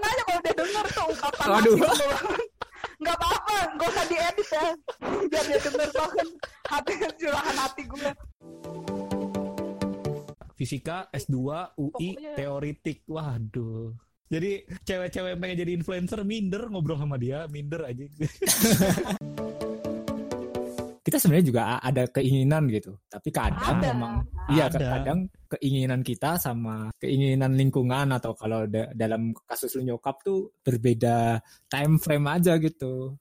aja kalau udah denger tuh ungkapan gue. Nggak apa-apa, nggak usah diedit ya. Biar dia denger banget hati curahan hati gue. Fisika S2 UI Pokoknya- teoritik. Waduh. Jadi cewek-cewek pengen jadi influencer minder ngobrol sama dia, minder aja. kita sebenarnya juga ada keinginan gitu tapi kadang Ada. memang iya Ada. kadang keinginan kita sama keinginan lingkungan atau kalau da- dalam kasus lu nyokap tuh berbeda time frame aja gitu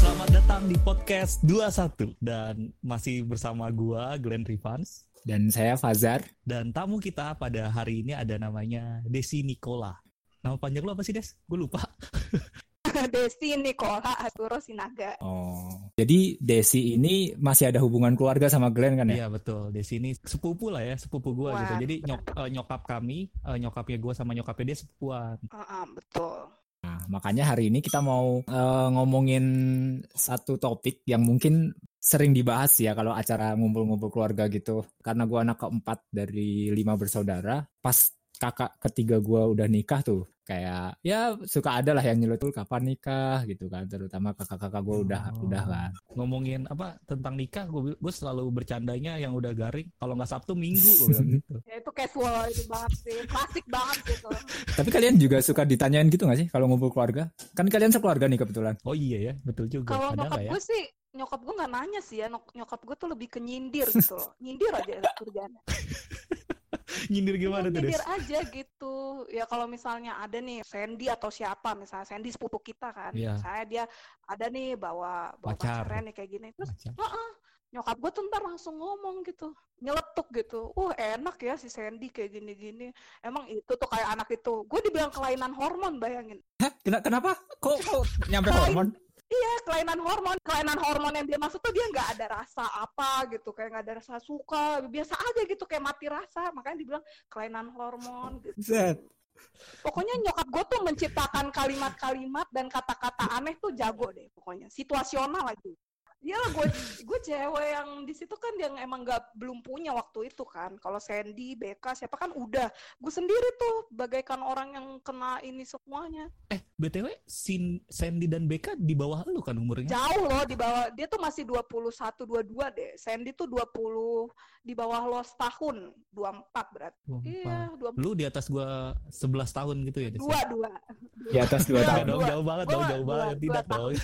Selamat datang di podcast 21 dan masih bersama gua Glenn Rivans dan saya Fazar dan tamu kita pada hari ini ada namanya Desi Nicola. Nama panjang lu apa sih, Des? Gue lupa. Desi Nikola Asuro Sinaga. oh jadi Desi ini masih ada hubungan keluarga sama Glenn kan ya Iya betul. Desi ini sepupu lah ya, sepupu gua Wah, gitu. Jadi nyok, eh, nyokap kami, eh, nyokapnya gua sama nyokapnya dia sepupuan. Heeh, betul. Nah, makanya hari ini kita mau eh, ngomongin satu topik yang mungkin sering dibahas ya kalau acara ngumpul-ngumpul keluarga gitu. Karena gua anak keempat dari lima bersaudara, pas kakak ketiga gua udah nikah tuh, kayak ya suka ada lah yang nyeletul kapan nikah gitu kan. Terutama kakak-kakak gua udah Oh. udah kan. Ngomongin apa tentang nikah, gue gue selalu bercandanya yang udah garing. Kalau nggak Sabtu Minggu gue bilang gitu. Ya itu casual itu banget sih. Klasik banget gitu. Tapi kalian juga suka ditanyain gitu gak sih kalau ngumpul keluarga? Kan kalian sekeluarga nih kebetulan. Oh iya ya, betul juga. Kalau nyokap nggak ya? gue sih, nyokap gue nggak nanya sih ya. Nyokap gue tuh lebih ke nyindir gitu loh. Nyindir aja kerjaannya. Nyindir gimana Iya, tuh, Des? nyindir aja gitu. Ya kalau misalnya ada nih Sandy atau siapa, misalnya Sandy sepupu kita kan. Iya. Saya dia ada nih bawa bawa Pacar. pacarnya nih kayak gini. Terus Macam. Heeh. nyokap gue tuh ntar langsung ngomong gitu nyeletuk gitu uh enak ya si Sandy kayak gini-gini emang itu tuh kayak anak itu gue dibilang kelainan hormon bayangin Hah? Kena- Kenapa? Kok, kok nyampe hormon? Kelainan hormon kelainan hormon yang dia maksud tuh dia nggak ada rasa apa gitu kayak nggak ada rasa suka biasa aja gitu kayak mati rasa makanya dibilang kelainan hormon gitu. Zet. pokoknya nyokap gue tuh menciptakan kalimat-kalimat dan kata-kata aneh tuh jago deh pokoknya. Situasional lagi Iyalah gue gue cewek yang di situ kan yang emang nggak belum punya waktu itu kan. Kalau Sandy, BK, siapa kan udah. Gue sendiri tuh bagaikan orang yang kena ini semuanya. Eh, BTW, Sin, Sandy dan Becca di bawah lu kan umurnya? Jauh loh di bawah dia tuh masih 21 22 deh. Sandy tuh 20 di bawah lo setahun, 24 berarti. Wah, Iya, Pak. 20 Lu di atas gua 11 tahun gitu ya, dua dua. Di atas dua tahun. Dua. jauh banget dong, jauh banget. Tidak dong.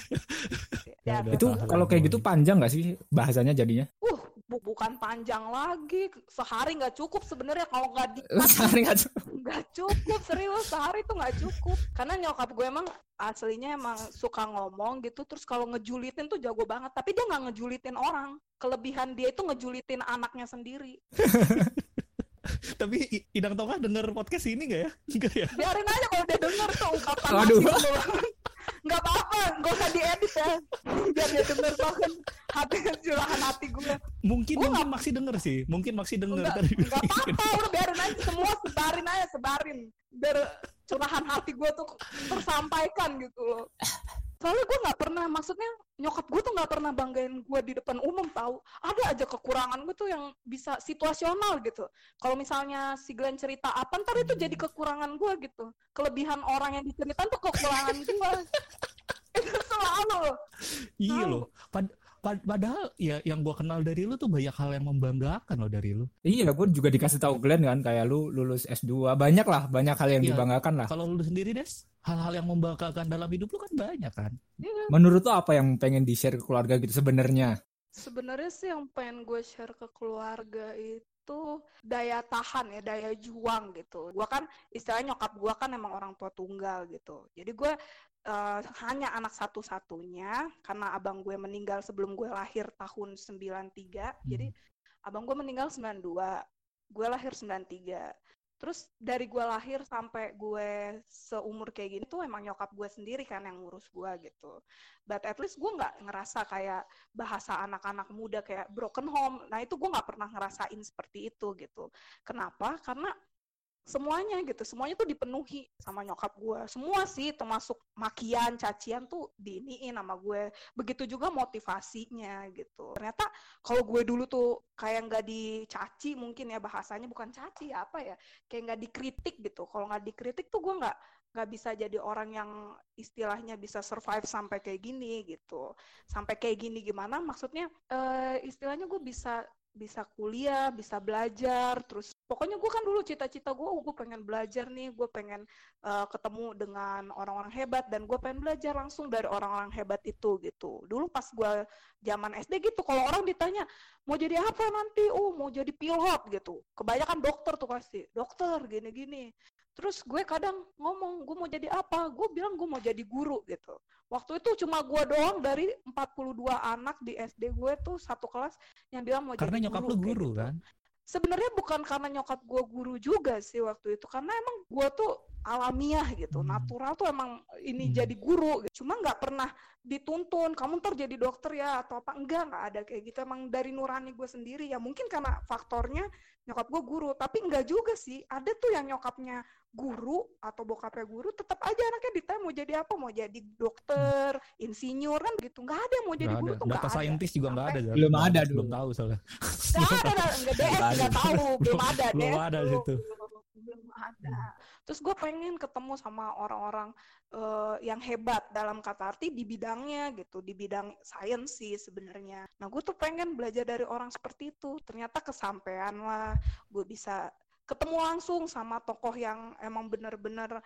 Ya. Itu kalau kayak gitu paham. panjang nggak sih bahasanya jadinya? Uh, bu- bukan panjang lagi. Sehari nggak cukup sebenarnya kalau nggak di Sehari nggak cukup. nggak cukup serius sehari tuh nggak cukup karena nyokap gue emang aslinya emang suka ngomong gitu terus kalau ngejulitin tuh jago banget tapi dia nggak ngejulitin orang kelebihan dia itu ngejulitin anaknya sendiri Tapi I- Idang Tongah denger podcast ini nggak ya? Enggak ya? biarin aja kalau dia denger tuh ungkapan Waduh. Nggak apa-apa nggak usah diedit ya. Biar dia denger banget hati curahan hati gue Mungkin Gua mungkin Maksi denger sih. Mungkin Maksi denger nggak tadi. nggak apa-apa udah biarin aja. Semua sebarin aja sebarin. Biar curahan hati gue tuh tersampaikan gitu loh soalnya gue nggak pernah maksudnya nyokap gue tuh nggak pernah banggain gue di depan umum tahu ada aja kekurangan gue tuh yang bisa situasional gitu. Kalau misalnya si Glenn cerita apa ntar itu jadi kekurangan gue gitu. Kelebihan orang yang diceritain tuh kekurangan gue itu selalu Iya loh. Pad- padahal ya yang gua kenal dari lu tuh banyak hal yang membanggakan loh dari lu. Iya, gue juga dikasih tahu Glenn kan kayak lu lulus S2 banyak lah, banyak hal yang Iya. dibanggakan lah. Kalau lu sendiri Des, hal-hal yang membanggakan dalam hidup lu kan banyak kan? Menurut lu apa yang pengen di share ke keluarga gitu sebenarnya? Sebenarnya sih yang pengen gue share ke keluarga itu daya tahan ya, daya juang gitu. Gua kan istilahnya nyokap gua kan emang orang tua tunggal gitu. Jadi gue eh, hanya anak satu-satunya karena abang gue meninggal sebelum gue lahir tahun 93. Jadi abang gue meninggal 92. Gue lahir 93. Terus dari gue lahir sampai gue seumur kayak gini tuh emang nyokap gue sendiri kan yang ngurus gue gitu. But at least gue nggak ngerasa kayak bahasa anak-anak muda kayak broken home. Nah itu gue nggak pernah ngerasain seperti itu gitu. Kenapa? Karena semuanya gitu. Semuanya tuh dipenuhi sama nyokap gue semua sih termasuk makian cacian tuh diiniin sama gue. Begitu juga motivasinya gitu. Ternyata kalau gue dulu tuh kayak nggak dicaci mungkin ya bahasanya bukan caci ya apa ya kayak nggak dikritik gitu. Kalau nggak dikritik tuh gue nggak nggak bisa jadi orang yang istilahnya bisa survive sampai kayak gini gitu. Sampai kayak gini gimana? Maksudnya uh, istilahnya gue bisa bisa kuliah, bisa belajar, terus pokoknya gue kan dulu cita-cita gue, oh, gue pengen belajar nih, gue pengen uh, ketemu dengan orang-orang hebat dan gue pengen belajar langsung dari orang-orang hebat itu gitu. Dulu pas gue zaman SD gitu, kalau orang ditanya mau jadi apa nanti, oh mau jadi pilot gitu. Kebanyakan dokter tuh pasti, dokter gini-gini. Terus gue kadang ngomong, gue mau jadi apa? Gue bilang gue mau jadi guru gitu. Waktu itu cuma gue doang dari 42 anak di SD gue tuh satu kelas yang bilang mau karena jadi guru. Karena nyokap lu guru gitu. kan? Sebenarnya bukan karena nyokap gue guru juga sih waktu itu. Karena emang gue tuh alamiah gitu. Hmm. Natural tuh emang ini hmm. jadi guru. Gitu. Cuma nggak pernah dituntun, kamu ntar jadi dokter ya atau apa. Enggak, nggak ada kayak gitu. Emang dari nurani gue sendiri ya. Mungkin karena faktornya nyokap gue guru. Tapi enggak juga sih. Ada tuh yang nyokapnya guru atau bokapnya guru tetap aja anaknya ditanya mau jadi apa mau jadi dokter insinyur kan gitu nggak ada yang mau jadi gak guru ada. tuh data nggak scientist juga nggak ada belum ada dulu belum tahu soalnya nggak ada nggak tahu belum ada belum ada situ belum ada. Terus gue pengen ketemu sama orang-orang uh, yang hebat dalam kata arti di bidangnya gitu di bidang sains sih sebenarnya. Nah gue tuh pengen belajar dari orang seperti itu. Ternyata kesampaian lah gue bisa ketemu langsung sama tokoh yang emang bener-bener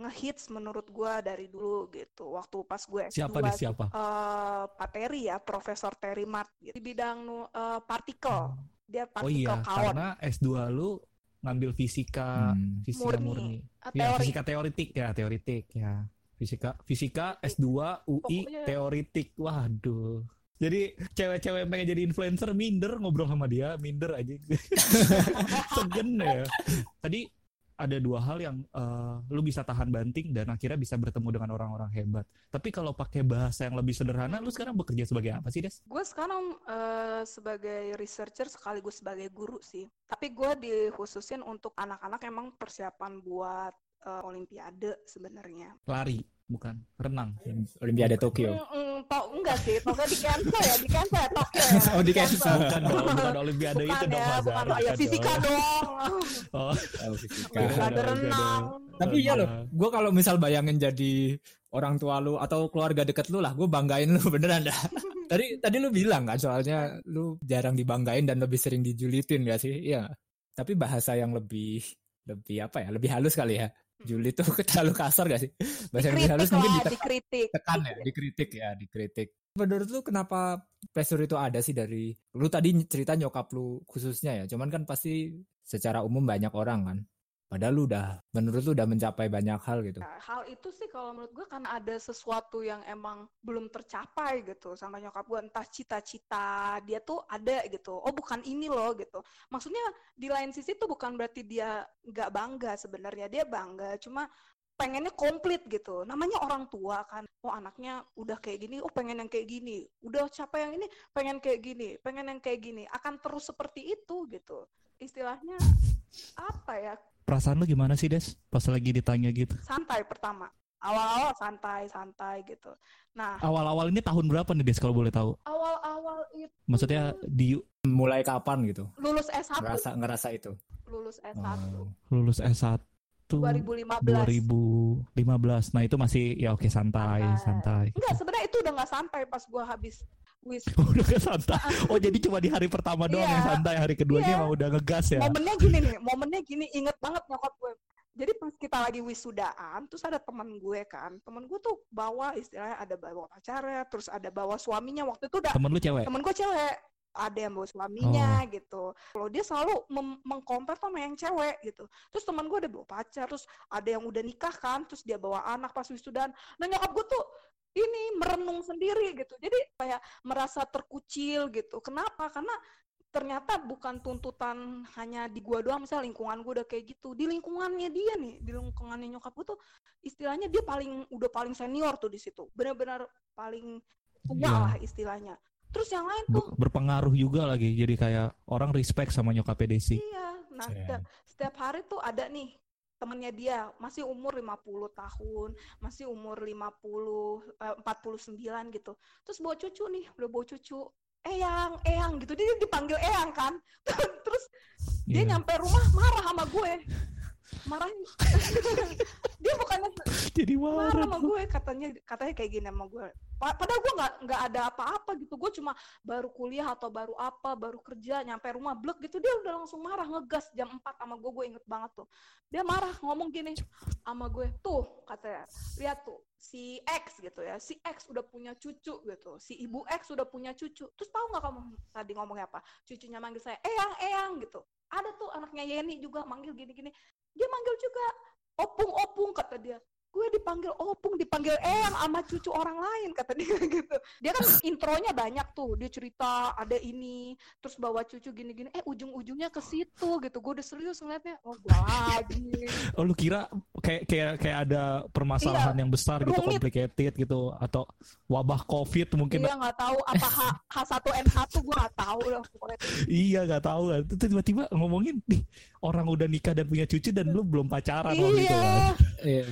ngehits menurut gue dari dulu gitu. Waktu pas gue S2 siapa nih? Siapa? uh, Pak Terry ya Profesor Terry Mart gitu. di bidang uh, partikel. Hmm. dia partikel oh iya kawan. karena S2 lu ngambil fisika hmm. fisika murni, murni. ya fisika teoritik ya teoritik ya fisika fisika S2 UI Pokoknya... teoritik waduh jadi cewek-cewek pengen jadi influencer minder ngobrol sama dia, minder aja. Segen ya. Tadi ada dua hal yang uh, lu bisa tahan banting dan akhirnya bisa bertemu dengan orang-orang hebat. Tapi kalau pakai bahasa yang lebih sederhana, lu sekarang bekerja sebagai apa sih, Des? Gue sekarang uh, sebagai researcher sekaligus sebagai guru sih. Tapi gue dikhususin untuk anak-anak emang persiapan buat uh, olimpiade sebenarnya. Lari bukan renang. Olimpiade Tokyo. Mm, mm, to enggak sih Tokyo di cancel ya di cancel ya Tokyo ya. oh di cancel. Bukan dong bukan Olimpiade bukan itu ya, dong bukan oh, ya fisika dong. oh, oh fisika. Ada renang. Tapi iya loh gue kalau misal bayangin jadi orang tua lu atau keluarga deket lu lah gue banggain lu beneran dah. Tadi tadi lu bilang kan soalnya lu jarang dibanggain dan lebih sering dijulitin gak sih? Iya. Tapi bahasa yang lebih lebih apa ya lebih halus kali ya Juli tuh terlalu kasar gak sih? Bahasa yang halus mungkin ditekan, dikritik. Tekan ya, dikritik ya, dikritik. Menurut lu kenapa pressure itu ada sih dari lu tadi cerita nyokap lu khususnya ya, cuman kan pasti secara umum banyak orang kan Padahal lu udah, menurut lu udah mencapai banyak hal gitu. Nah, hal itu sih kalau menurut gue kan ada sesuatu yang emang belum tercapai gitu sama nyokap gue. Entah cita-cita dia tuh ada gitu. Oh bukan ini loh gitu. Maksudnya di lain sisi tuh bukan berarti dia nggak bangga sebenarnya. Dia bangga, cuma pengennya komplit gitu. Namanya orang tua kan. Oh anaknya udah kayak gini, oh pengen yang kayak gini. Udah capai yang ini, pengen kayak gini, pengen yang kayak gini. Akan terus seperti itu gitu. Istilahnya apa ya perasaan lu gimana sih Des? Pas lagi ditanya gitu. Santai pertama. Awal-awal santai santai gitu. Nah awal-awal ini tahun berapa nih Des kalau boleh tahu? Awal-awal itu maksudnya di mulai kapan gitu? Lulus S1 ngerasa ngerasa itu? Lulus S1 oh. lulus S1 2015 2015 nah itu masih ya oke santai santai, santai. enggak sebenarnya itu udah nggak santai pas gua habis wis udah gak santai oh jadi cuma di hari pertama doang yeah. yang santai hari keduanya yeah. emang udah ngegas ya momennya gini nih momennya gini inget banget nyokap gue jadi pas kita lagi wisudaan terus ada teman gue kan teman gue tuh bawa istilahnya ada bawa pacarnya terus ada bawa suaminya waktu itu udah temen lu cewek temen gue cewek ada yang bawa suaminya oh. gitu. Kalau dia selalu mengkompar sama yang cewek gitu. Terus teman gue ada bawa pacar, terus ada yang udah nikah kan, terus dia bawa anak pas wisudaan. Nah nyokap gue tuh ini merenung sendiri gitu. Jadi kayak merasa terkucil gitu. Kenapa? Karena ternyata bukan tuntutan hanya di gua doang misalnya lingkungan gua udah kayak gitu di lingkungannya dia nih di lingkungannya nyokap gua tuh istilahnya dia paling udah paling senior tuh di situ benar-benar paling tua yeah. lah istilahnya terus yang lain tuh berpengaruh juga lagi jadi kayak orang respect sama nyokap Desi iya nah yeah. setiap hari tuh ada nih temennya dia masih umur 50 tahun, masih umur 50 eh, 49 gitu. Terus bawa cucu nih, udah bawa cucu. Eyang, Eyang gitu. Dia dipanggil Eyang kan. Terus yeah. dia nyampe rumah marah sama gue. Marah. dia bukannya jadi marah, marah sama gue katanya katanya kayak gini sama gue padahal gue nggak nggak ada apa-apa gitu. Gue cuma baru kuliah atau baru apa baru kerja nyampe rumah blek gitu. Dia udah langsung marah ngegas jam 4 sama gue gue inget banget tuh. Dia marah ngomong gini sama gue tuh katanya lihat tuh si X gitu ya. Si X udah punya cucu gitu. Si ibu X udah punya cucu. Terus tahu nggak kamu tadi ngomongnya apa? Cucunya manggil saya eyang eyang gitu. Ada tuh anaknya Yeni juga manggil gini-gini. Dia manggil juga opung-opung kata dia gue dipanggil opung dipanggil eyang sama cucu orang lain kata dia gitu. Dia kan intronya banyak tuh dia cerita ada ini terus bawa cucu gini-gini. Eh ujung-ujungnya ke situ gitu. Gue udah serius ngeliatnya. Oh gue lagi. Oh lu kira kayak kayak kayak ada permasalahan iya, yang besar gitu rumit. complicated gitu atau wabah covid mungkin iya nggak tahu apa H H satu N satu gue nggak tahu loh iya nggak tahu kan tiba-tiba ngomongin nih orang udah nikah dan punya cucu dan lu belum pacaran iya. gitu kan iya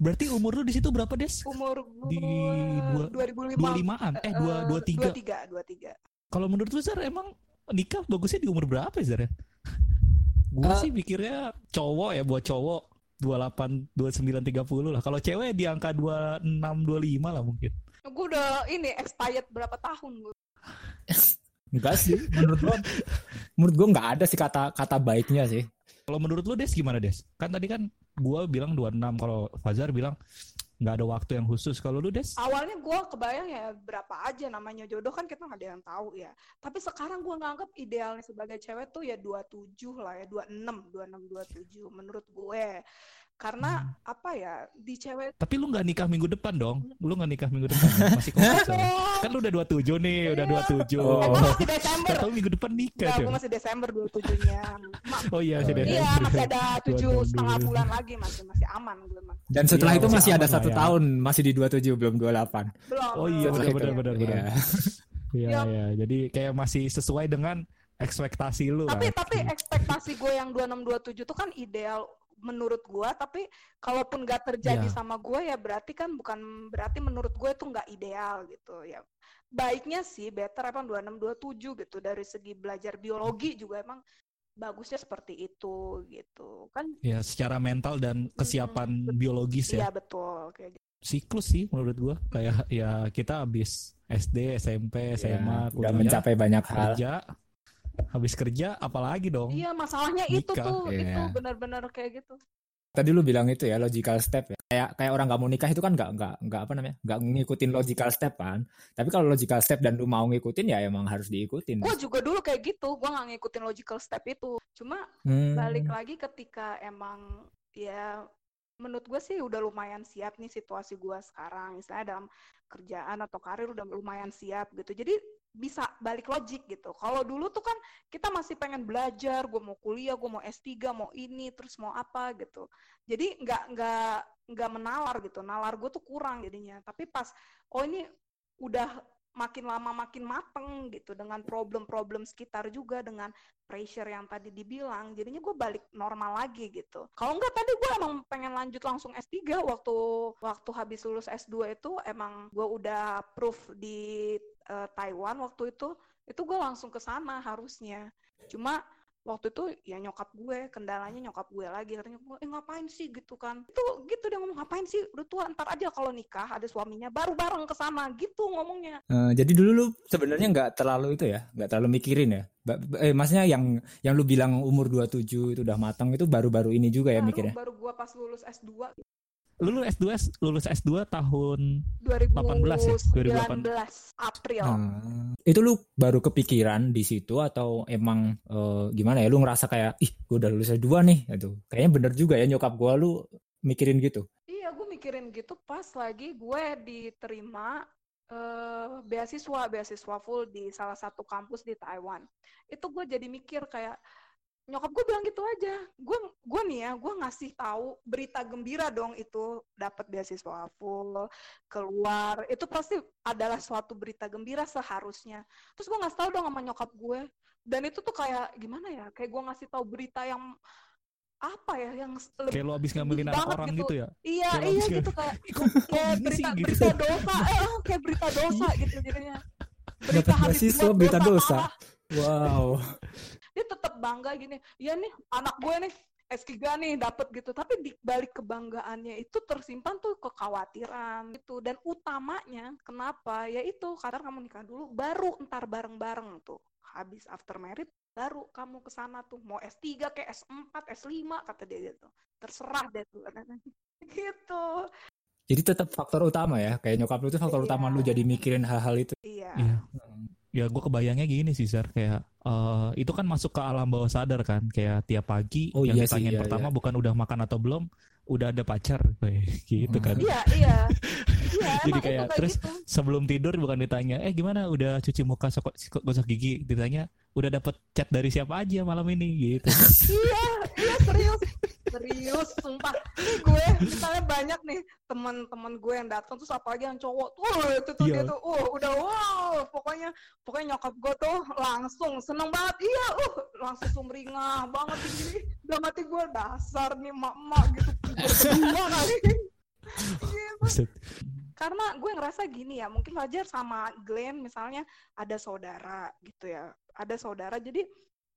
Berarti umur lu di situ berapa, Des? Umur di dua, 2005. 25-an. Eh, dua, dua tiga. Dua tiga, dua tiga. Kalau menurut lu, emang nikah bagusnya di umur berapa ya? Ya? Gue uh, sih pikirnya cowok ya, buat cowok. 28, 29, 30 lah. Kalau cewek di angka 26, 25 lah mungkin. Gue udah ini expired berapa tahun gue. Enggak sih, menurut gue menurut gue nggak ada sih kata kata baiknya sih. Kalau menurut lu Des gimana Des? Kan tadi kan gue bilang 26 kalau Fajar bilang nggak ada waktu yang khusus kalau lu Des? Awalnya gue kebayang ya berapa aja namanya jodoh kan kita nggak ada yang tahu ya. Tapi sekarang gue nganggap idealnya sebagai cewek tuh ya 27 lah ya 26, 26, 27 menurut gue karena hmm. apa ya di cewek tapi lu nggak nikah minggu depan dong. Lu nggak nikah minggu depan. Masih covid kan lu udah dua tujuh nih iya. udah dua tujuh. Oh. masih Desember. tahu minggu depan nikah Nggak, masih Desember dua tujuhnya. Oh iya masih Desember. iya masih ada tujuh setengah bulan lagi masih masih aman gue mah dan setelah iya, itu masih ada satu ya. tahun masih di dua tujuh belum dua delapan. Belum oh iya benar benar benar benar. Iya. Iya jadi kayak masih sesuai dengan ekspektasi lu tapi kan? tapi ekspektasi gue yang dua enam dua tujuh tuh kan ideal menurut gue tapi kalaupun gak terjadi yeah. sama gue ya berarti kan bukan berarti menurut gue itu nggak ideal gitu ya. Baiknya sih better emang 26 27 gitu. Dari segi belajar biologi juga emang bagusnya seperti itu gitu. Kan ya secara mental dan kesiapan hmm, biologis ya. iya betul kayak gitu. siklus sih menurut gue kayak ya kita habis SD SMP SMA ya, udah mencapai banyak hal. kerja habis kerja apalagi dong? Iya masalahnya Nikah. itu tuh yeah. itu benar-benar kayak gitu. Tadi lu bilang itu ya logical step ya. Kayak kayak orang nggak mau nikah itu kan nggak nggak nggak apa namanya nggak ngikutin logical step kan. Tapi kalau logical step dan lu mau ngikutin ya emang harus diikutin. Gue juga dulu kayak gitu gue nggak ngikutin logical step itu. Cuma hmm. balik lagi ketika emang ya menurut gue sih udah lumayan siap nih situasi gue sekarang. Misalnya dalam kerjaan atau karir udah lumayan siap gitu. Jadi bisa balik logik gitu. Kalau dulu tuh kan kita masih pengen belajar, gue mau kuliah, gue mau S3, mau ini, terus mau apa gitu. Jadi nggak nggak nggak menalar gitu. Nalar gue tuh kurang jadinya. Tapi pas oh ini udah makin lama makin mateng gitu dengan problem-problem sekitar juga dengan pressure yang tadi dibilang jadinya gue balik normal lagi gitu kalau enggak tadi gue emang pengen lanjut langsung S3 waktu waktu habis lulus S2 itu emang gue udah proof di uh, Taiwan waktu itu itu gue langsung ke sana harusnya. Cuma waktu itu ya nyokap gue kendalanya nyokap gue lagi katanya gue eh ngapain sih? gitu kan. Itu gitu dia ngomong ngapain sih? Udah tua ntar aja kalau nikah ada suaminya baru bareng ke sana gitu ngomongnya. Uh, jadi dulu lu sebenarnya nggak terlalu itu ya nggak terlalu mikirin ya? Eh maksudnya yang yang lu bilang umur 27 itu udah matang itu baru-baru ini juga ya baru, mikirnya? baru gue pas lulus S2 lulus S2 lulus S2 tahun 2018 ya 2018 April. Hmm. itu lu baru kepikiran di situ atau emang uh, gimana ya? Lu ngerasa kayak ih gue udah lulus S2 nih itu kayaknya bener juga ya nyokap gue lu mikirin gitu. Iya gue mikirin gitu pas lagi gue diterima uh, beasiswa beasiswa full di salah satu kampus di Taiwan. Itu gue jadi mikir kayak nyokap gue bilang gitu aja. Gue gue nih ya gue ngasih tahu berita gembira dong itu. Dapat beasiswa full keluar. Itu pasti adalah suatu berita gembira seharusnya. Terus gue ngasih tahu dong sama nyokap gue dan itu tuh kayak gimana ya? Kayak gue ngasih tahu berita yang apa ya? Yang lebih kayak lo abis ngambilin anak orang gitu. gitu ya? Iya kayak iya gitu kayak kayak berita gitu. berita dosa. Eh, kayak berita dosa gitu jadinya berita mahasiswa berita dosa. Wow. Dia tetap bangga gini. Ya nih anak gue nih S3 nih dapet gitu. Tapi di balik kebanggaannya itu tersimpan tuh kekhawatiran gitu. Dan utamanya kenapa? Ya itu karena kamu nikah dulu baru entar bareng-bareng tuh. Habis after married baru kamu ke sana tuh. Mau S3 kayak S4 S5 kata dia gitu. Terserah deh tuh. Gitu jadi tetap faktor utama ya kayak nyokap lu itu faktor iya. utama lu jadi mikirin hal-hal itu. Iya, iya. Ya gue kebayangnya gini sih Sir kayak uh, itu kan masuk ke alam bawah sadar kan? Kayak tiap pagi oh, yang iya ditanya iya, pertama iya. bukan udah makan atau belum udah ada pacar kayak gitu kan? Iya iya iya jadi kayak terus gitu. sebelum tidur bukan ditanya eh gimana? Udah cuci muka gosok gigi? Ditanya udah dapet chat dari siapa aja malam ini? Gitu. Iya iya serius serius sumpah. Nih gue misalnya banyak nih teman-teman gue yang datang terus apalagi yang cowok tuh itu tuh yeah. dia tuh uh udah wow. Pokoknya pokoknya nyokap gue tuh langsung seneng banget iya uh langsung sumringah banget gini udah mati gue dasar nih mak-mak gitu. Berdua kali. Gitu. Karena gue ngerasa gini ya mungkin Fajar sama Glenn misalnya ada saudara gitu ya ada saudara. Jadi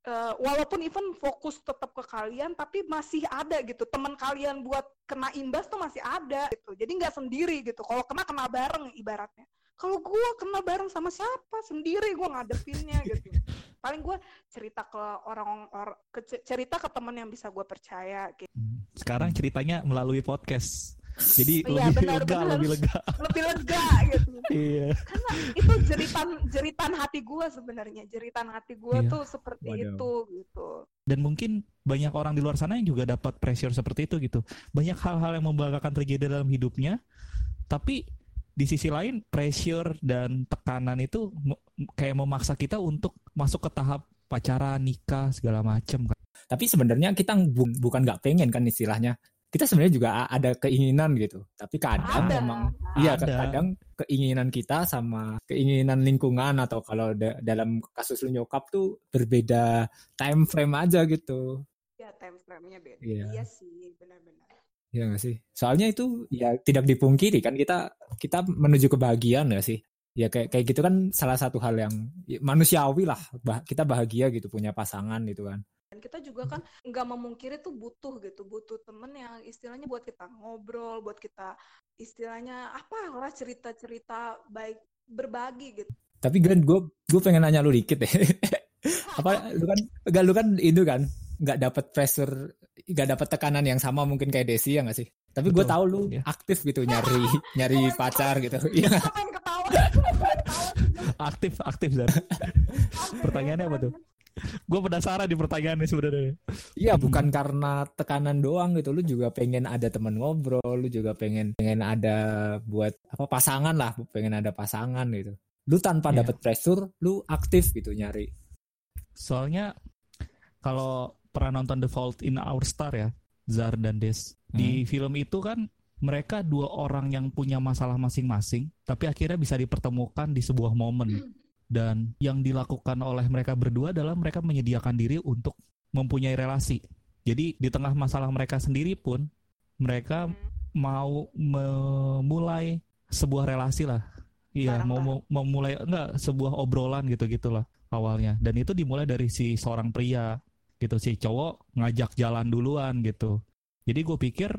uh, walaupun even fokus tetap ke kalian tapi masih ada gitu. Teman kalian buat kena imbas tuh masih ada gitu. Jadi nggak sendiri gitu. Kalau kena kena bareng ibaratnya. Kalau gue kena bareng sama siapa? Sendiri gue ngadepinnya gitu. Paling gue cerita ke orang orang cerita ke teman yang bisa gue percaya gitu. Hmm. sekarang ceritanya melalui podcast jadi iya, lebih benar, lega, benar. lebih lega. Lebih lega gitu. iya. Karena itu jeritan jeritan hati gue sebenarnya, jeritan hati gue iya. tuh seperti Waduh. itu gitu. Dan mungkin banyak orang di luar sana yang juga dapat pressure seperti itu gitu. Banyak hal-hal yang membanggakan terjadi dalam hidupnya, tapi di sisi lain pressure dan tekanan itu kayak memaksa kita untuk masuk ke tahap pacaran, nikah segala macam kan. Tapi sebenarnya kita bu bukan nggak pengen kan istilahnya kita sebenarnya juga ada keinginan gitu tapi kadang ada. memang iya kadang keinginan kita sama keinginan lingkungan atau kalau da dalam kasus lu nyokap tuh berbeda time frame aja gitu ya time frame-nya beda iya, iya sih benar-benar Iya gak sih? Soalnya itu ya tidak dipungkiri kan kita kita menuju kebahagiaan ya sih. Ya kayak kayak gitu kan salah satu hal yang ya, manusiawi lah. Bah, kita bahagia gitu punya pasangan gitu kan dan kita juga kan nggak memungkiri tuh butuh gitu butuh temen yang istilahnya buat kita ngobrol buat kita istilahnya apa lah cerita-cerita baik berbagi gitu. Tapi Glenn gue gue pengen nanya lu dikit deh. Apa lu kan gak lu kan itu kan nggak dapat pressure nggak dapat tekanan yang sama mungkin kayak Desi ya nggak sih? Tapi gue tahu lu ya. aktif gitu nyari nyari pacar gitu. Iya. aktif aktif dan pertanyaannya apa tuh gue penasaran di pertanyaan ini sebenarnya. Iya, bukan karena tekanan doang gitu. Lu juga pengen ada teman ngobrol, lu juga pengen pengen ada buat apa pasangan lah, pengen ada pasangan gitu. Lu tanpa yeah. dapat pressure, lu aktif gitu nyari. Soalnya kalau pernah nonton The Fault in Our Star ya, Zar dan Des. Hmm. Di film itu kan mereka dua orang yang punya masalah masing-masing, tapi akhirnya bisa dipertemukan di sebuah momen dan yang dilakukan oleh mereka berdua adalah mereka menyediakan diri untuk mempunyai relasi. Jadi di tengah masalah mereka sendiri pun mereka mau memulai sebuah relasi lah. Iya, mau memulai enggak sebuah obrolan gitu gitulah awalnya. Dan itu dimulai dari si seorang pria gitu si cowok ngajak jalan duluan gitu. Jadi gue pikir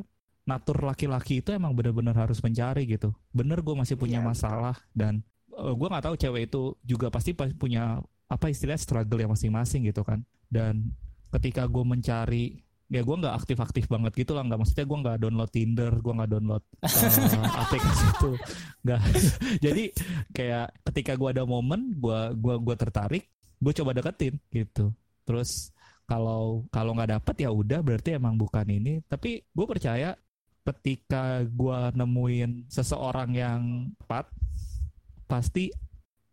natur laki-laki itu emang benar-benar harus mencari gitu. Bener gue masih punya iya, masalah dan eh, gue nggak tahu cewek itu juga pasti punya apa istilah struggle yang masing-masing gitu kan. Dan ketika gue mencari ya gue nggak aktif-aktif banget gitu lah nggak. Maksudnya gue nggak download Tinder gue nggak download uh, aplikasi itu. Nggak. Jadi kayak ketika gue ada momen gue gua gua tertarik gue coba deketin gitu. Terus kalau kalau nggak dapet ya udah berarti emang bukan ini. Tapi gue percaya ketika gue nemuin seseorang yang tepat pasti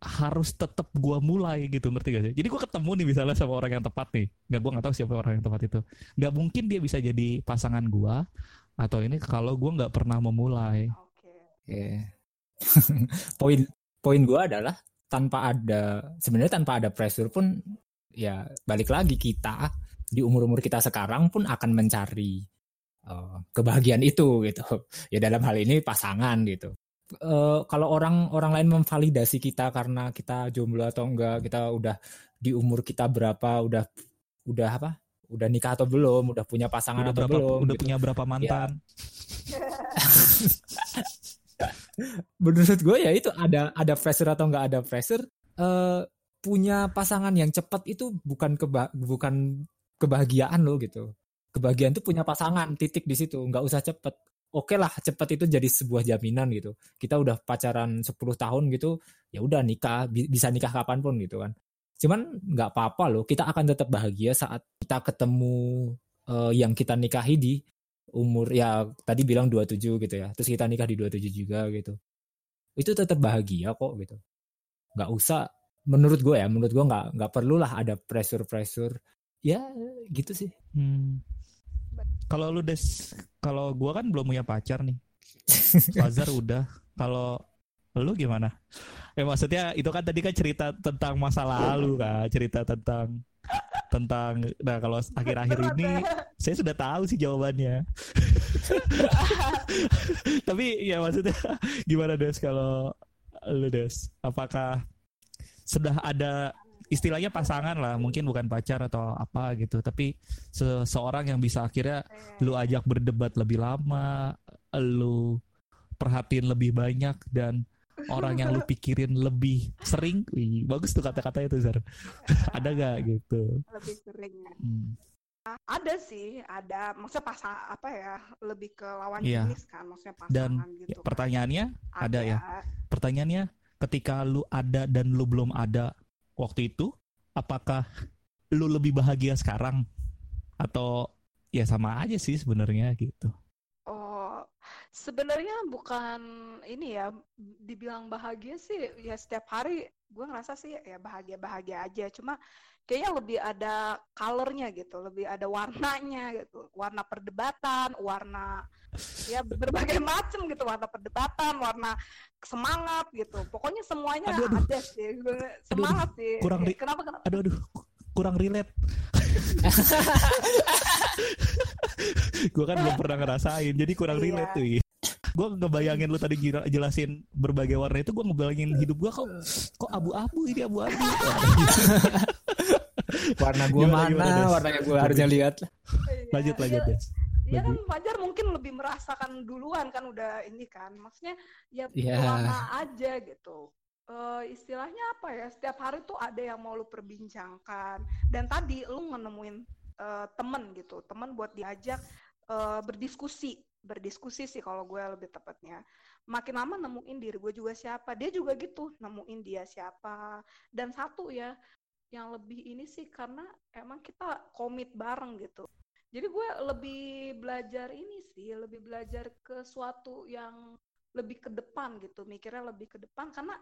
harus tetap gue mulai gitu ngerti gak sih? Jadi gue ketemu nih misalnya sama orang yang tepat nih, nggak gue nggak tahu siapa orang yang tepat itu. Nggak mungkin dia bisa jadi pasangan gue atau ini kalau gue nggak pernah memulai. Oke. Okay. poin poin gue adalah tanpa ada sebenarnya tanpa ada pressure pun ya balik lagi kita di umur-umur kita sekarang pun akan mencari uh, kebahagiaan itu gitu. Ya dalam hal ini pasangan gitu. Uh, kalau orang orang lain memvalidasi kita karena kita jomblo atau enggak, kita udah di umur kita berapa, udah udah apa? Udah nikah atau belum, udah punya pasangan udah atau berapa, belum, udah gitu. punya berapa ya. mantan. Ya. menurut gue ya itu ada ada pressure atau nggak ada pressure uh, punya pasangan yang cepat itu bukan keba bukan kebahagiaan lo gitu kebahagiaan itu punya pasangan titik di situ nggak usah cepet oke okay lah cepet itu jadi sebuah jaminan gitu. Kita udah pacaran 10 tahun gitu ya udah nikah bisa nikah kapan pun gitu kan. Cuman nggak apa-apa loh kita akan tetap bahagia saat kita ketemu uh, yang kita nikahi di umur ya tadi bilang 27 gitu ya terus kita nikah di 27 juga gitu. Itu tetap bahagia kok gitu. Nggak usah menurut gue ya menurut gue nggak nggak perlulah ada pressure pressure ya gitu sih. Hmm. Kalau lu des kalau gue kan belum punya pacar nih Fazar udah kalau lu gimana eh maksudnya itu kan tadi kan cerita tentang masa lalu kan cerita tentang tentang nah kalau akhir-akhir ini saya sudah tahu sih jawabannya. Tapi ya maksudnya gimana Des kalau lu Des? Apakah sudah ada istilahnya pasangan lah, mungkin bukan pacar atau apa gitu, tapi seseorang yang bisa akhirnya lu ajak berdebat lebih lama, lu perhatiin lebih banyak dan orang yang lu pikirin lebih sering wih bagus tuh kata-kata itu Zar ada gak gitu lebih sering ya. hmm. ada sih ada maksudnya pasang apa ya lebih ke lawan iya. jenis kan maksudnya pasangan dan gitu kan. pertanyaannya ada. ada ya pertanyaannya ketika lu ada dan lu belum ada waktu itu apakah lu lebih bahagia sekarang atau ya sama aja sih sebenarnya gitu Sebenarnya bukan ini ya, dibilang bahagia sih ya setiap hari gue ngerasa sih ya bahagia-bahagia aja. Cuma kayaknya lebih ada colornya gitu, lebih ada warnanya gitu. Warna perdebatan, warna ya berbagai macam gitu, warna perdebatan, warna semangat gitu. Pokoknya semuanya aduh, aduh. ada sih. Semangat aduh, sih. Kurang ya, kenapa, kenapa? Aduh aduh kurang relate. gue kan belum pernah ngerasain, jadi kurang iya. relate tuh. Gue ngebayangin lu tadi jelasin berbagai warna itu, gue ngebayangin hidup gue kok kok abu-abu ini abu-abu. warna gue mana? Gimana, warna yang gue harusnya lihat. Lanjut lanjut ya. Iya kan Fajar mungkin lebih merasakan duluan kan udah ini kan. Maksudnya ya yeah. warna aja gitu. Uh, istilahnya apa ya? Setiap hari tuh ada yang mau lu perbincangkan. Dan tadi lu menemuin uh, temen gitu. Temen buat diajak uh, berdiskusi. Berdiskusi sih kalau gue lebih tepatnya. Makin lama nemuin diri gue juga siapa. Dia juga gitu nemuin dia siapa. Dan satu ya yang lebih ini sih karena emang kita komit bareng gitu. Jadi gue lebih belajar ini sih lebih belajar ke suatu yang lebih ke depan gitu mikirnya lebih ke depan. Karena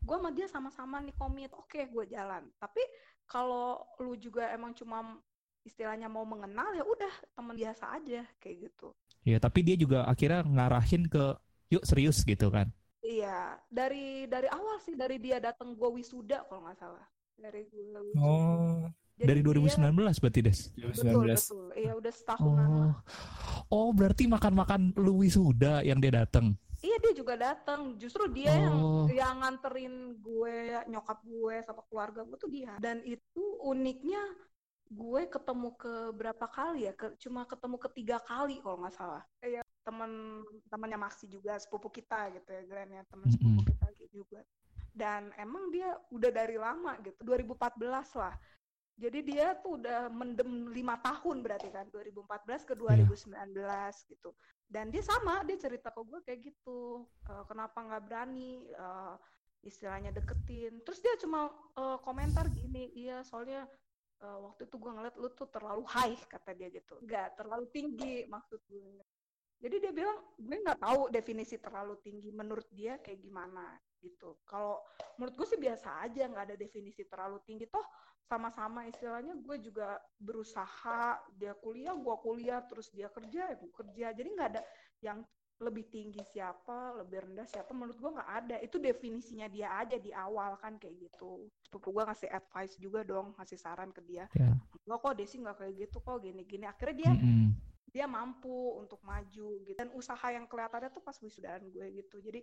gue sama dia sama-sama nih komit oke okay, gue jalan. Tapi kalau lu juga emang cuma istilahnya mau mengenal ya udah teman biasa aja kayak gitu. Iya tapi dia juga akhirnya ngarahin ke yuk serius gitu kan? Iya dari dari awal sih dari dia datang gue wisuda kalau nggak salah dari gue oh Jadi dari 2019 dia, berarti des 2019 betul betul iya udah setahunan oh. oh berarti makan-makan lu wisuda yang dia datang Iya dia juga datang. Justru dia oh. yang yang nganterin gue, nyokap gue sama keluarga gue tuh dia. Dan itu uniknya gue ketemu ke berapa kali ya? Ke, cuma ketemu ketiga kali kalau nggak salah. Kayak teman temannya Maxi juga sepupu kita gitu ya, Glenn ya teman sepupu kita juga. Dan emang dia udah dari lama gitu, 2014 lah. Jadi dia tuh udah mendem lima tahun berarti kan 2014 ke 2019 yeah. gitu. Dan dia sama dia cerita ke gue kayak gitu. Uh, kenapa nggak berani uh, istilahnya deketin. Terus dia cuma uh, komentar gini, iya soalnya uh, waktu itu gue ngeliat lu tuh terlalu high kata dia gitu. Nggak terlalu tinggi maksud gue. Jadi dia bilang gue nggak tahu definisi terlalu tinggi menurut dia kayak gimana gitu. Kalau menurut gue sih biasa aja nggak ada definisi terlalu tinggi toh sama-sama istilahnya gue juga berusaha dia kuliah gue kuliah terus dia kerja ya gue kerja jadi nggak ada yang lebih tinggi siapa lebih rendah siapa menurut gue nggak ada itu definisinya dia aja di awal kan kayak gitu sepupu gue ngasih advice juga dong ngasih saran ke dia yeah. nggak kok Desi nggak kayak gitu kok gini-gini akhirnya dia mm -hmm. Dia mampu untuk maju gitu. Dan usaha yang kelihatannya tuh pas wisudaan gue gitu. Jadi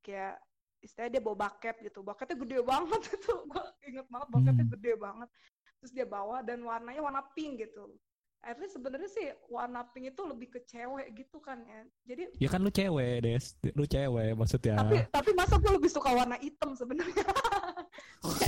kayak istilahnya dia bawa bucket gitu. Bucketnya gede banget itu. Gue inget banget bucketnya hmm. gede banget. Terus dia bawa dan warnanya warna pink gitu. Least sebenarnya sih warna pink itu lebih ke cewek gitu kan ya. Jadi ya kan lu cewek des. Lu cewek maksudnya. Tapi tapi masa gue lebih suka warna hitam sebenarnya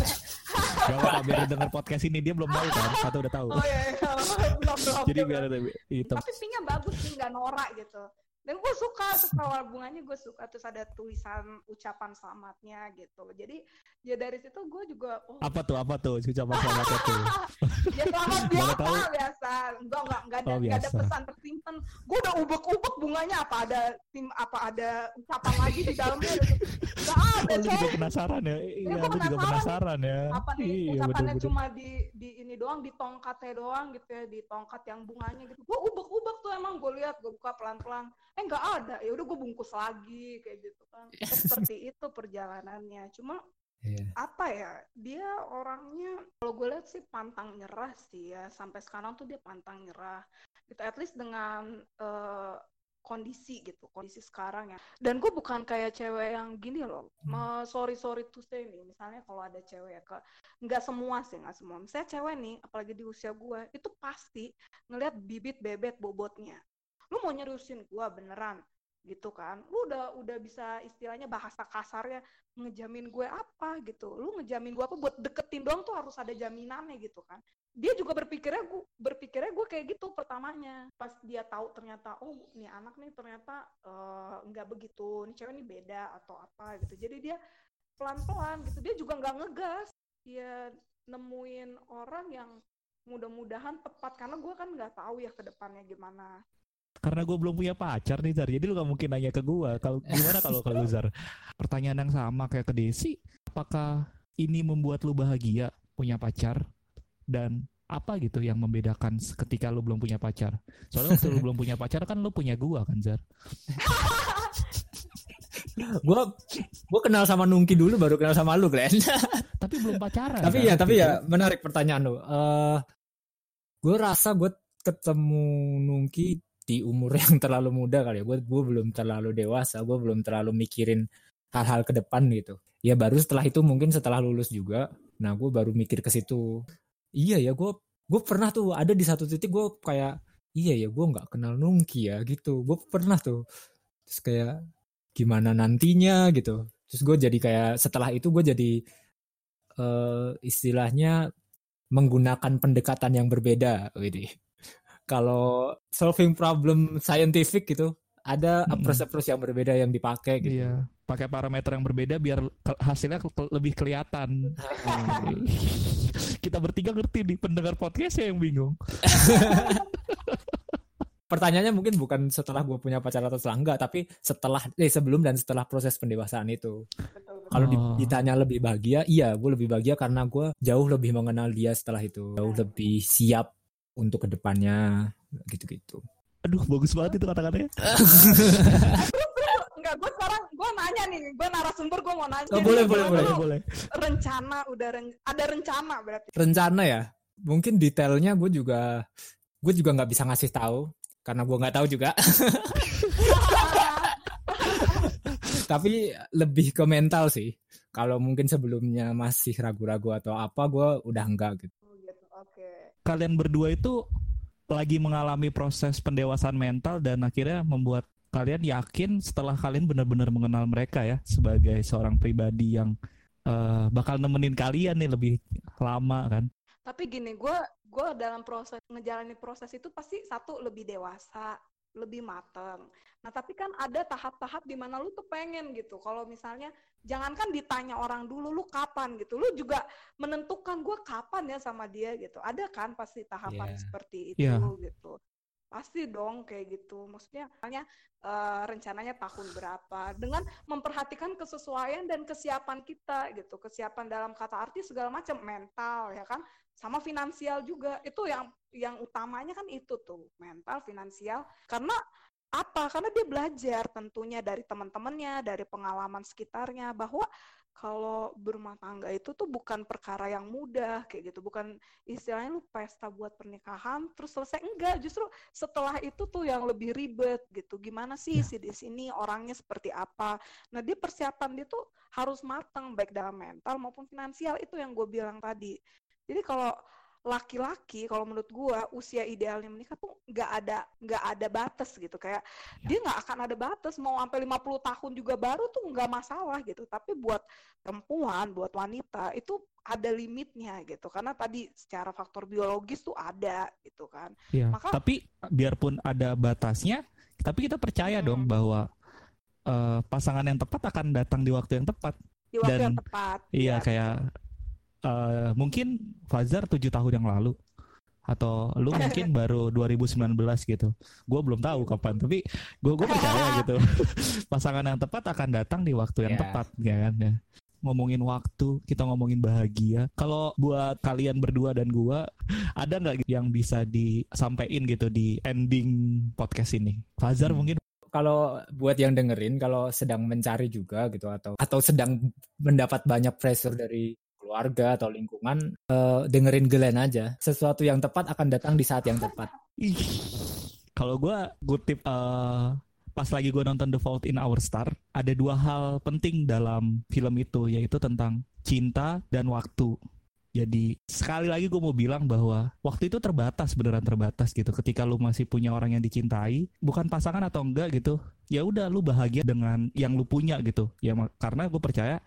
Gak apa biar denger podcast ini dia belum tahu kan? Atau udah tahu. Oh iya, iya. belum belum jadi biar ada hitam. Tapi pinknya bagus sih nggak norak gitu dan gue suka awal bunganya gue suka terus ada tulisan ucapan selamatnya gitu. Jadi ya dari situ gue juga oh. apa tuh apa tuh ucapan selamatnya tuh? Ya selamat biasa biasa. Enggak enggak enggak ada oh, enggak ada pesan tersimpan. Gue udah ubek-ubek bunganya apa ada tim apa ada ucapan lagi di dalamnya? Enggak ada oh, juga penasaran ya? Iya lu juga penasaran. ya. Apa nih? Iya, ucapannya betul, cuma di di ini doang di tongkatnya doang gitu ya di tongkat yang bunganya gitu. Gue ubek-ubek tuh emang gue lihat gue buka pelan-pelan eh nggak ada. Ya udah gue bungkus lagi kayak gitu kan. Seperti itu perjalanannya. Cuma yeah. apa ya dia orangnya kalau gue lihat sih pantang nyerah sih ya. Sampai sekarang tuh dia pantang nyerah. Gitu at least dengan uh, kondisi gitu kondisi sekarang ya. Dan gue bukan kayak cewek yang gini loh. Hmm. sorry sorry tuh say nih. Misalnya kalau ada cewek ya ke nggak semua sih nggak semua. Misalnya cewek nih apalagi di usia gue itu pasti ngelihat bibit bebet bobotnya lu mau nyeriusin gua beneran? Gitu kan. Lu udah udah bisa istilahnya bahasa kasarnya ngejamin gue apa gitu. Lu ngejamin gue apa buat deketin doang tuh harus ada jaminannya gitu kan. Dia juga berpikirnya gue berpikirnya gue kayak gitu pertamanya. Pas dia tahu ternyata oh ini anak nih ternyata uh, nggak begitu ini cewek ini beda atau apa gitu. Jadi dia pelan pelan gitu. Dia juga nggak ngegas. Dia nemuin orang yang mudah-mudahan tepat. Karena gue kan nggak tahu ya ke depannya gimana karena gue belum punya pacar nih Zar. Jadi lu gak mungkin nanya ke gue kalau gimana kalau kalau Zar? Pertanyaan yang sama kayak ke Desi. Apakah ini membuat lu bahagia punya pacar? Dan apa gitu yang membedakan ketika lu belum punya pacar? Soalnya waktu lu belum punya pacar kan lu punya gue kan Zar? Gue gue kenal sama Nungki dulu baru kenal sama lu Glenn. Tapi belum pacaran tapi kan? ya tapi ya menarik pertanyaan lu. Uh, eh, gue rasa gue ketemu Nungki di umur yang terlalu muda kali ya. Gue gue belum terlalu dewasa gue belum terlalu mikirin hal-hal ke depan gitu. Ya baru setelah itu mungkin setelah lulus juga nah gue baru mikir ke situ. Iya ya gue gue pernah tuh ada di satu titik gue kayak iya ya gue nggak kenal Nungki ya gitu. Gue pernah tuh. Terus kayak gimana nantinya? gitu. Terus gue jadi kayak setelah itu gue jadi uh, istilahnya menggunakan pendekatan yang berbeda gitu kalau solving problem scientific gitu ada approach-approach yang berbeda yang dipakai gitu. Iya, pakai parameter yang berbeda biar hasilnya lebih kelihatan. Kita bertiga ngerti nih pendengar podcast yang bingung. Pertanyaannya mungkin bukan setelah gue punya pacar atau setelah enggak, tapi setelah eh sebelum dan setelah proses pendewasaan itu. Kalau oh. ditanya lebih bahagia, iya gue lebih bahagia karena gue jauh lebih mengenal dia setelah itu, jauh lebih siap untuk ke depannya gitu-gitu. Aduh bagus banget itu kata-katanya. Enggak, gue sekarang gue nanya nih, gue narasumber gue mau nanya. Oh, boleh, boleh, boleh, boleh. Rencana udah ren ada rencana berarti. Rencana ya, mungkin detailnya gue juga gue juga nggak bisa ngasih tahu karena gue nggak tahu juga. Tapi lebih ke mental sih. Kalau mungkin sebelumnya masih ragu-ragu atau apa, gue udah enggak gitu kalian berdua itu lagi mengalami proses pendewasaan mental dan akhirnya membuat kalian yakin setelah kalian benar-benar mengenal mereka ya sebagai seorang pribadi yang uh, bakal nemenin kalian nih lebih lama kan. Tapi gini, gue gue dalam proses ngejalanin proses itu pasti satu lebih dewasa, lebih mateng. Nah, tapi kan ada tahap-tahap di mana lu tuh pengen gitu. Kalau misalnya jangankan ditanya orang dulu lu kapan gitu. Lu juga menentukan gue kapan ya sama dia gitu. Ada kan pasti tahapan yeah. seperti itu yeah. gitu. Pasti dong kayak gitu. Maksudnya misalnya uh, rencananya tahun berapa dengan memperhatikan kesesuaian dan kesiapan kita gitu. Kesiapan dalam kata arti segala macam mental ya kan sama finansial juga. Itu yang yang utamanya kan itu tuh mental finansial. Karena apa? Karena dia belajar tentunya dari teman-temannya dari pengalaman sekitarnya bahwa kalau berumah tangga itu tuh bukan perkara yang mudah kayak gitu. Bukan istilahnya lu pesta buat pernikahan terus selesai. Enggak justru setelah itu tuh yang lebih ribet gitu. Gimana sih ya. si di sini orangnya seperti apa? Nah dia persiapan dia tuh harus matang baik dalam mental maupun finansial. Itu yang gue bilang tadi jadi kalau laki-laki kalau menurut gua usia idealnya menikah tuh nggak ada nggak ada batas gitu. Kayak ya. dia nggak akan ada batas. Mau sampai 50 tahun juga baru tuh nggak masalah gitu. Tapi buat perempuan buat wanita itu ada limitnya gitu. Karena tadi secara faktor biologis tuh ada gitu kan. Ya, maka tapi biarpun ada batasnya tapi kita percaya hmm. dong bahwa uh, pasangan yang tepat akan datang di waktu yang tepat. Di waktu Dan, yang tepat. iya ya, kayak uh, mungkin Fazar tujuh tahun yang lalu atau lu mungkin baru 2019 gitu. Gue belum tahu kapan, tapi gue gue percaya gitu. Pasangan yang tepat akan datang di waktu yang yeah. tepat, ya kan ya. Ngomongin waktu, kita ngomongin bahagia. Kalau buat kalian berdua dan gue, ada nggak yang bisa disampaikan gitu di ending podcast ini? Fazar hmm. mungkin kalau buat yang dengerin kalau sedang mencari juga gitu atau atau sedang mendapat banyak pressure dari keluarga atau lingkungan uh, dengerin Glenn aja sesuatu yang tepat akan datang di saat yang tepat kalau gue kutip uh, pas lagi gue nonton The Fault in Our Star ada dua hal penting dalam film itu yaitu tentang cinta dan waktu jadi sekali lagi gue mau bilang bahwa waktu itu terbatas beneran terbatas gitu. Ketika lu masih punya orang yang dicintai, bukan pasangan atau enggak gitu, ya udah lu bahagia dengan yang lu punya gitu. Ya karena gue percaya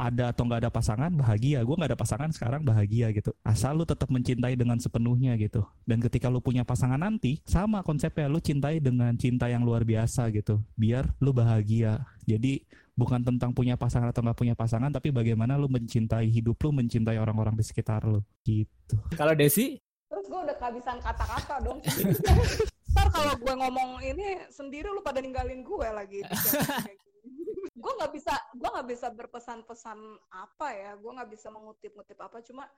ada atau nggak ada pasangan bahagia. Gue nggak ada pasangan sekarang bahagia gitu. Asal lu tetap mencintai dengan sepenuhnya gitu. Dan ketika lu punya pasangan nanti sama konsepnya lu cintai dengan cinta yang luar biasa gitu. Biar lu bahagia. Jadi bukan tentang punya pasangan atau nggak punya pasangan tapi bagaimana lu mencintai hidup lu mencintai orang-orang di sekitar lu. Gitu. Kalau Desi? Terus gue udah kehabisan kata-kata dong. Ntar kalau gue ngomong ini sendiri lu pada ninggalin gue lagi gue nggak bisa gue nggak bisa berpesan-pesan apa ya gue nggak bisa mengutip-ngutip apa cuma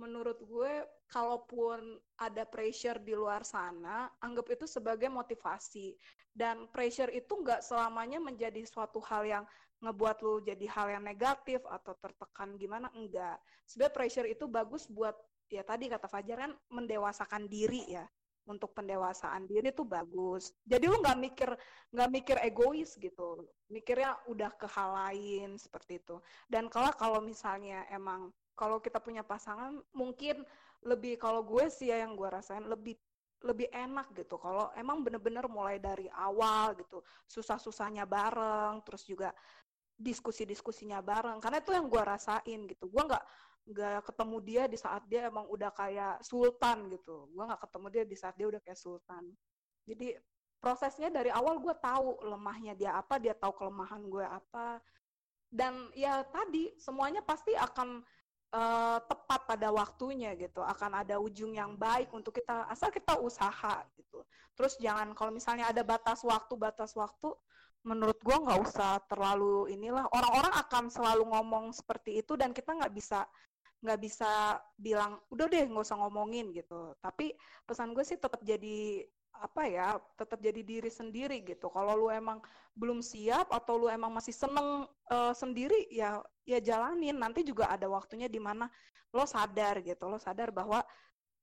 menurut gue kalaupun ada pressure di luar sana anggap itu sebagai motivasi. Dan pressure itu nggak selamanya menjadi suatu hal yang ngebuat lu jadi hal yang negatif atau tertekan gimana? Enggak sebenarnya pressure itu bagus buat ya tadi kata Fajar kan mendewasakan diri ya untuk pendewasaan diri tuh bagus. Jadi lu nggak mikir nggak mikir egois gitu, mikirnya udah ke hal lain seperti itu. Dan kalau kalau misalnya emang kalau kita punya pasangan mungkin lebih kalau gue sih ya yang gue rasain lebih lebih enak gitu kalau emang bener-bener mulai dari awal gitu susah-susahnya bareng terus juga diskusi-diskusinya bareng karena itu yang gue rasain gitu gue nggak nggak ketemu dia di saat dia emang udah kayak sultan gitu. Gue nggak ketemu dia di saat dia udah kayak sultan. Jadi prosesnya dari awal gue tahu lemahnya dia apa dia tahu kelemahan gue apa. Dan ya tadi semuanya pasti akan uh, tepat pada waktunya gitu. Akan ada ujung yang baik untuk kita asal kita usaha gitu. Terus jangan kalau misalnya ada batas waktu batas waktu menurut gue nggak usah terlalu inilah. Orang-orang akan selalu ngomong seperti itu dan kita nggak bisa nggak bisa bilang udah deh nggak usah ngomongin gitu. Tapi pesan gue sih tetap jadi apa ya tetap jadi diri sendiri gitu. Kalau lu emang belum siap atau lu emang masih seneng uh, sendiri ya ya jalanin. Nanti juga ada waktunya di mana lo sadar gitu lo sadar bahwa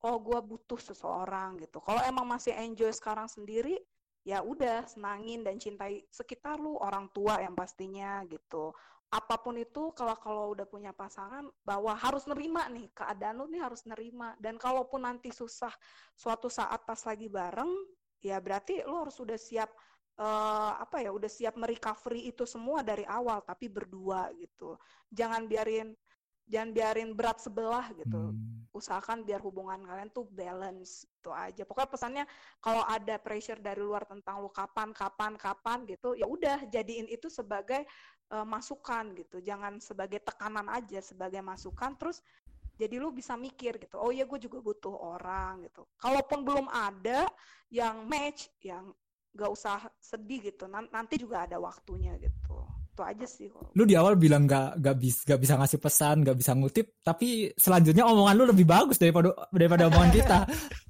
oh gue butuh seseorang gitu. Kalau emang masih enjoy sekarang sendiri ya udah senangin dan cintai sekitar lu orang tua yang pastinya gitu apa pun itu kalau kalau udah punya pasangan bahwa harus nerima nih keadaan lu nih harus nerima. Dan kalaupun nanti susah suatu saat pas lagi bareng ya berarti lu harus udah siap uh, apa ya udah siap merecovery itu semua dari awal tapi berdua gitu. Jangan biarin jangan biarin berat sebelah gitu. Hmm. usahakan biar hubungan kalian tuh balance itu aja. Pokoknya pesannya kalau ada pressure dari luar tentang lu kapan kapan kapan gitu ya udah jadiin itu sebagai uh, masukan gitu jangan sebagai tekanan aja sebagai masukan terus jadi lu bisa mikir gitu oh ya gue juga butuh orang gitu kalaupun belum ada yang match yang gak usah sedih gitu nanti juga ada waktunya gitu itu aja sih kok. Lu di awal bilang gak, gak, bis, gak bisa ngasih pesan, gak bisa ngutip, tapi selanjutnya omongan lu lebih bagus daripada daripada omongan kita.